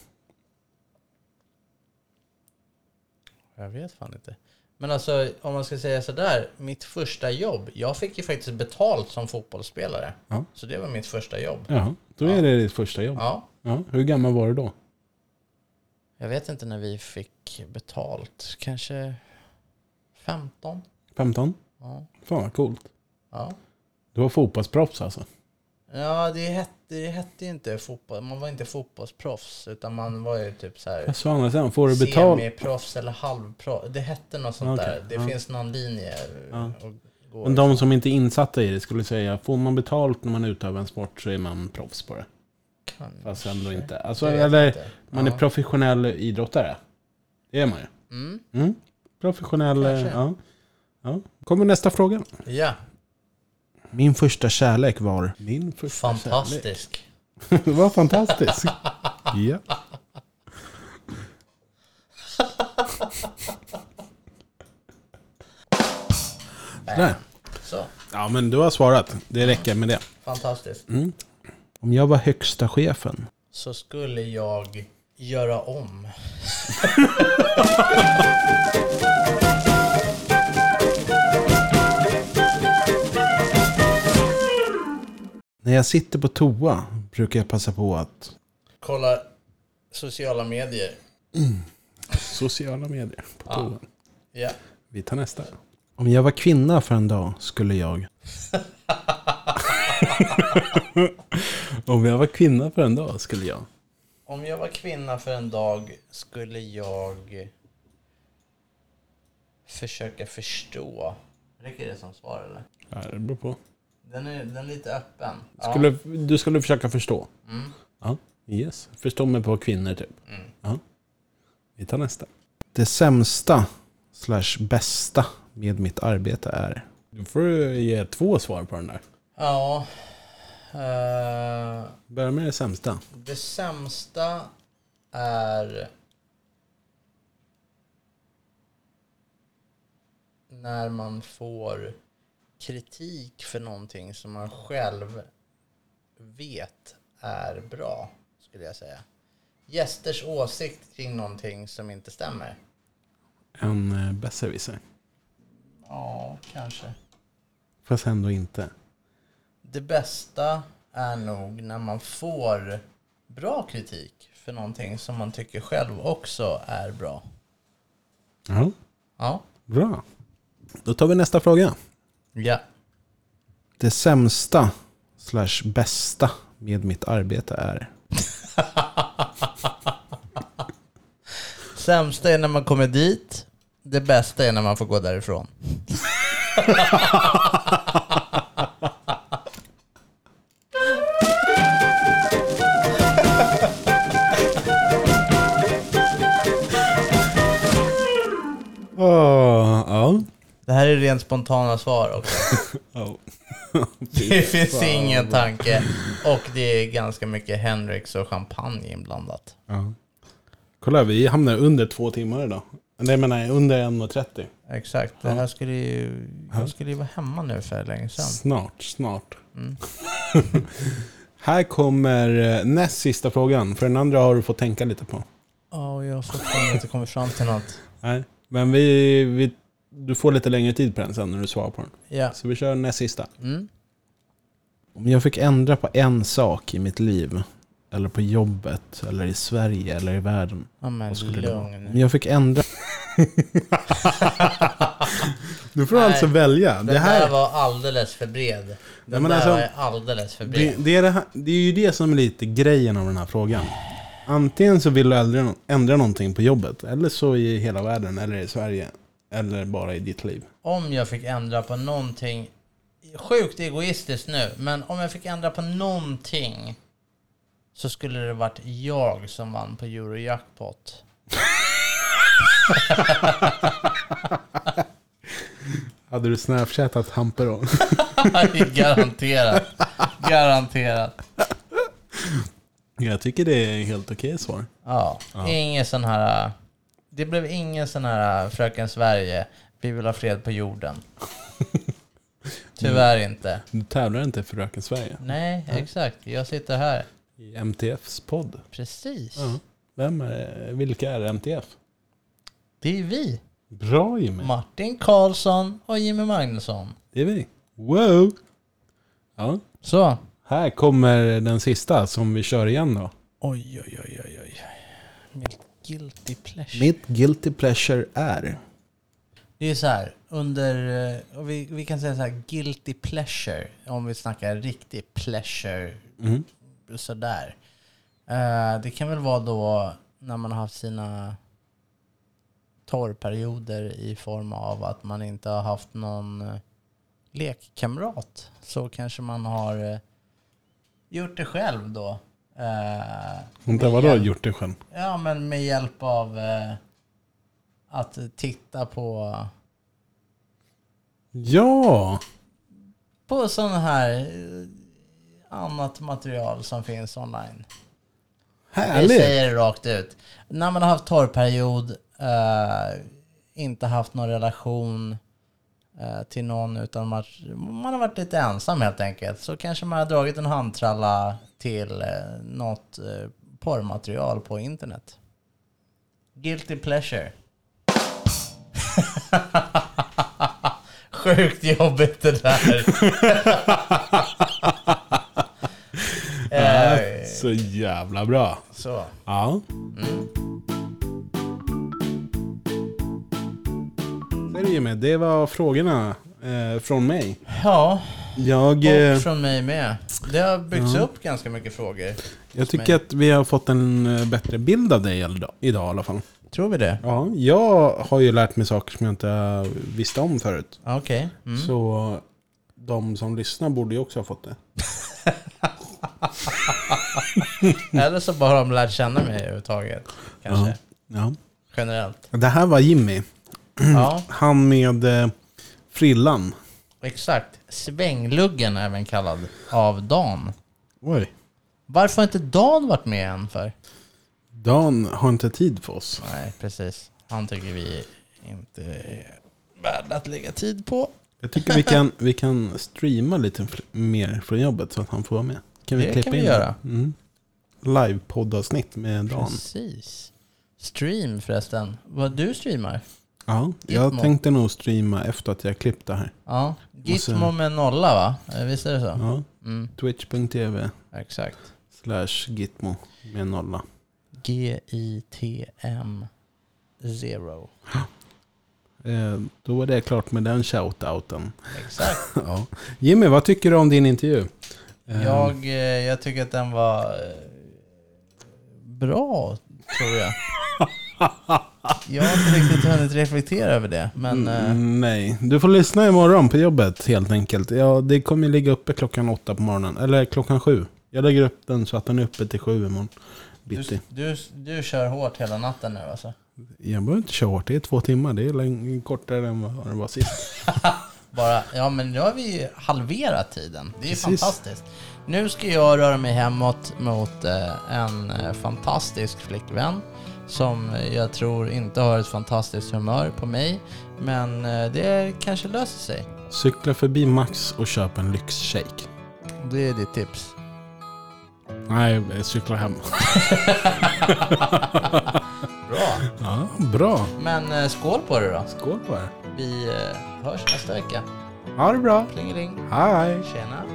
Jag vet fan inte. Men alltså om man ska säga sådär, mitt första jobb. Jag fick ju faktiskt betalt som fotbollsspelare.
Ja.
Så det var mitt första jobb.
Ja, då är det ditt första jobb.
Ja.
Ja, hur gammal var du då?
Jag vet inte när vi fick betalt. Kanske 15?
15?
Ja.
Fan vad coolt.
Ja,
Du var fotbollsproffs alltså?
ja det, hette, det hette ju inte fotboll. Man var inte fotbollsproffs. Utan man var ju typ så här
sa andra sidan, får du betalt?
Semiproffs eller halvproffs. Det hette något sånt
Okej,
där. Det
ja.
finns någon linje
Ja. Men de som inte är insatta i det skulle säga, får man betalt när man utövar en sport så är man proffs på det.
Kanske.
Fast ändå inte. Alltså, eller
inte.
man
Ja.
är professionell idrottare. Det är man ju.
Mm.
Mm. Professionell,
Kanske.
ja. ja. Kommer nästa fråga.
Ja,
Min första kärlek var... Min första kärlek.
fantastisk. [laughs]
det var fantastiskt. ja. Där.
Så,
Ja, men du har svarat. Det räcker med det.
fantastiskt.
Mm. Om jag var högsta chefen.
Så skulle jag göra om. [laughs]
När jag sitter på toa brukar jag passa på att...
Kolla sociala medier.
Sociala medier på
Ja.
toa.
Ja.
Vi tar nästa. Om jag var kvinna för en dag skulle jag... [laughs] Om jag var kvinna för en dag skulle jag...
Om jag var kvinna för en dag skulle jag försöka förstå. Räcker det som svar eller?
Ja, det beror på.
Den är, den är lite öppen. Ja.
Skulle, du skulle försöka förstå?
Mm.
Ja, yes. Förstå mig på kvinnor typ.
Mm.
Ja. Vi tar nästa. Det sämsta slash bästa med mitt arbete är? Du får ge två svar på den där.
Ja. eh,
Börja med det sämsta.
det sämsta är när man får kritik för någonting som man själv vet är bra, skulle jag säga. Gästers åsikt kring någonting som inte stämmer.
En eh, besserwisser.
Ja, kanske.
Fast ändå inte.
Det bästa är nog när man får bra kritik för någonting som man tycker själv också är bra.
Ja,
Ja.
bra. Då tar vi nästa fråga.
Ja.
Det sämsta slash bästa med mitt arbete är?
Sämsta är när man kommer dit. Det bästa är när man får gå därifrån. [laughs] rent spontana svar också.
Ja. [laughs] [laughs]
Det finns ingen tanke. Och det är ganska mycket Hendrix och champagne inblandat.
Ja. Kolla, vi hamnar under två timmar idag. Nej, men nej, under 1.30.
Exakt. Det här skulle ju... Jag skulle ju vara hemma nu för länge sedan.
Snart, snart.
Mm. [laughs]
Här kommer eh, näst sista frågan. För den andra har du fått tänka lite på.
Ja, och jag har fortfarande inte kommit fram till något.
Nej, men vi, vi, du får lite längre tid på den sen när du svarar på den.
Ja.
Så vi kör näst sista.
Mm.
Om jag fick ändra på en sak i mitt liv, eller på jobbet, eller i Sverige, eller i världen.
Ja, men
vad skulle det vara?
lugn.
Om jag fick ändra... [laughs] du får
Nej,
alltså välja.
Den
Det här...
där var alldeles för bred. Den
Nej, men
där
alltså,
var alldeles för
Det,
bred.
det, är det, här, det är ju det som är lite grejen av den här frågan. Antingen så vill du ändra, ändra någonting på jobbet, eller så i hela världen, eller i Sverige, eller bara i ditt liv.
Om jag fick ändra på någonting, sjukt egoistiskt nu, men om jag fick ändra på någonting så skulle det varit jag som vann på Eurojackpot. [laughs]
Hade du snapchatat Hampe då? [laughs]
Garanterat. Garanterat.
Jag tycker det är helt okej svar.
Ja,
Ja.
ingen sån här... Det blev ingen sån här Fröken Sverige, vi vill ha fred på jorden. [laughs] Tyvärr inte.
Du tävlar inte för Röken Sverige.
Nej, exakt. Jag sitter här.
I MTFs podd.
Precis.
Ja. Vem är? Vilka är MTF?
Det är vi.
Bra Jimmy.
Martin Karlsson och Jimmy Magnusson.
Det är vi. Wow! Ja.
Så.
Här kommer den sista som vi kör igen då.
Oj, oj, oj, oj, oj. Mitt guilty pleasure.
Mitt guilty pleasure är...
Det är så här, under, eh, och vi, vi kan säga så här, guilty pleasure, om vi snackar riktig pleasure,
Mm.
sådär. Eh, det kan väl vara då när man har haft sina torrperioder i form av att man inte har haft någon eh, lekkamrat. Så kanske man har gjort det själv då. Eh,
Vänta,
med
vadå
hjälp-
gjort det själv?
Ja, men med hjälp av eh, att titta på,
Ja!
på sån här eh, annat material som finns online. Jag
Härligt!
säger det rakt ut. När man har haft torrperiod, eh, inte haft någon relation eh, till någon utan man, man har varit lite ensam helt enkelt. Så kanske man har dragit en handtralla till eh, något eh, porrmaterial på internet. Guilty pleasure. [laughs] Sjukt jobbigt det där. Eh,
så jävla bra.
Så.
Ja. Så är det Jimmy, det var frågorna eh, från mig.
Ja,
Jag, eh,
och från mig med. Det har byggts
Ja.
upp ganska mycket frågor.
jag tycker att vi har fått en eh, bättre bild av dig idag, idag i alla fall.
Tror vi det?
Ja, jag har ju lärt mig saker som jag inte visste om förut.
Okej. Mm.
Så de som lyssnar borde ju också ha fått det. [laughs]
Eller så bara har de lärt känna mig överhuvudtaget. Kanske.
Ja.
Generellt.
Det här var Jimmy.
Ja, [clears throat]
Han med eh, frillan.
exakt. Svängluggen även kallad av Dan.
Oj.
Varför har inte Dan varit med än för?
Dan har inte tid för oss.
Nej, precis. Han tycker vi inte är värda att lägga tid på.
Jag tycker vi kan, vi kan streama lite mer från jobbet så att han får vara med. Kan vi
Det
klippa
kan vi
in
göra.
Mm. Live-poddavsnitt med Dan.
Precis. Stream förresten. Vad du streamar?
Ja, jag
Gitmo.
tänkte nog streama efter att jag klippt det här.
Ja. Gitmo med nolla va? Eh, Visst är det så?
Ja.
Mm,
Twitch.tv
exakt.
slash gitmo med nolla.
G-I-T-M zero. [gasps]
Eh, då var det klart med den shoutouten.
Exakt. [laughs]
ja. Jimmy, vad tycker du om din intervju? Eh,
Jag, eh, jag tycker att den var eh, bra, tror jag. [laughs] Jag har inte riktigt hunnit reflektera över det, men... eh,
Mm, Nej, du får lyssna imorgon på jobbet helt enkelt. Ja, det kommer ligga uppe klockan åtta på morgonen. Eller klockan sju. Jag lägger upp den så att den är uppe till sju imorgon. Bitti.
Du, du, du kör hårt hela natten nu alltså?
Jag behöver inte köra hårt. Det är två timmar. Det är läng- kortare än vad det var sist. [laughs]
Bara, ja men nu har vi halverat tiden. Det är
Precis.
fantastiskt. Nu ska jag röra mig hemåt mot eh, en eh, fantastisk flickvän som jag tror inte har ett fantastiskt humör på mig. Men eh, det kanske löser sig.
Cykla förbi Max och köp en lyxshake.
Det är ditt tips.
Nej, cykla hem. [laughs]
Bra.
Ja, bra.
Men eh, skål på det då.
Skål på er.
Vi eh, hörs nästa vecka.
Ha det bra.
Plingeling.
Hej.
Tjena.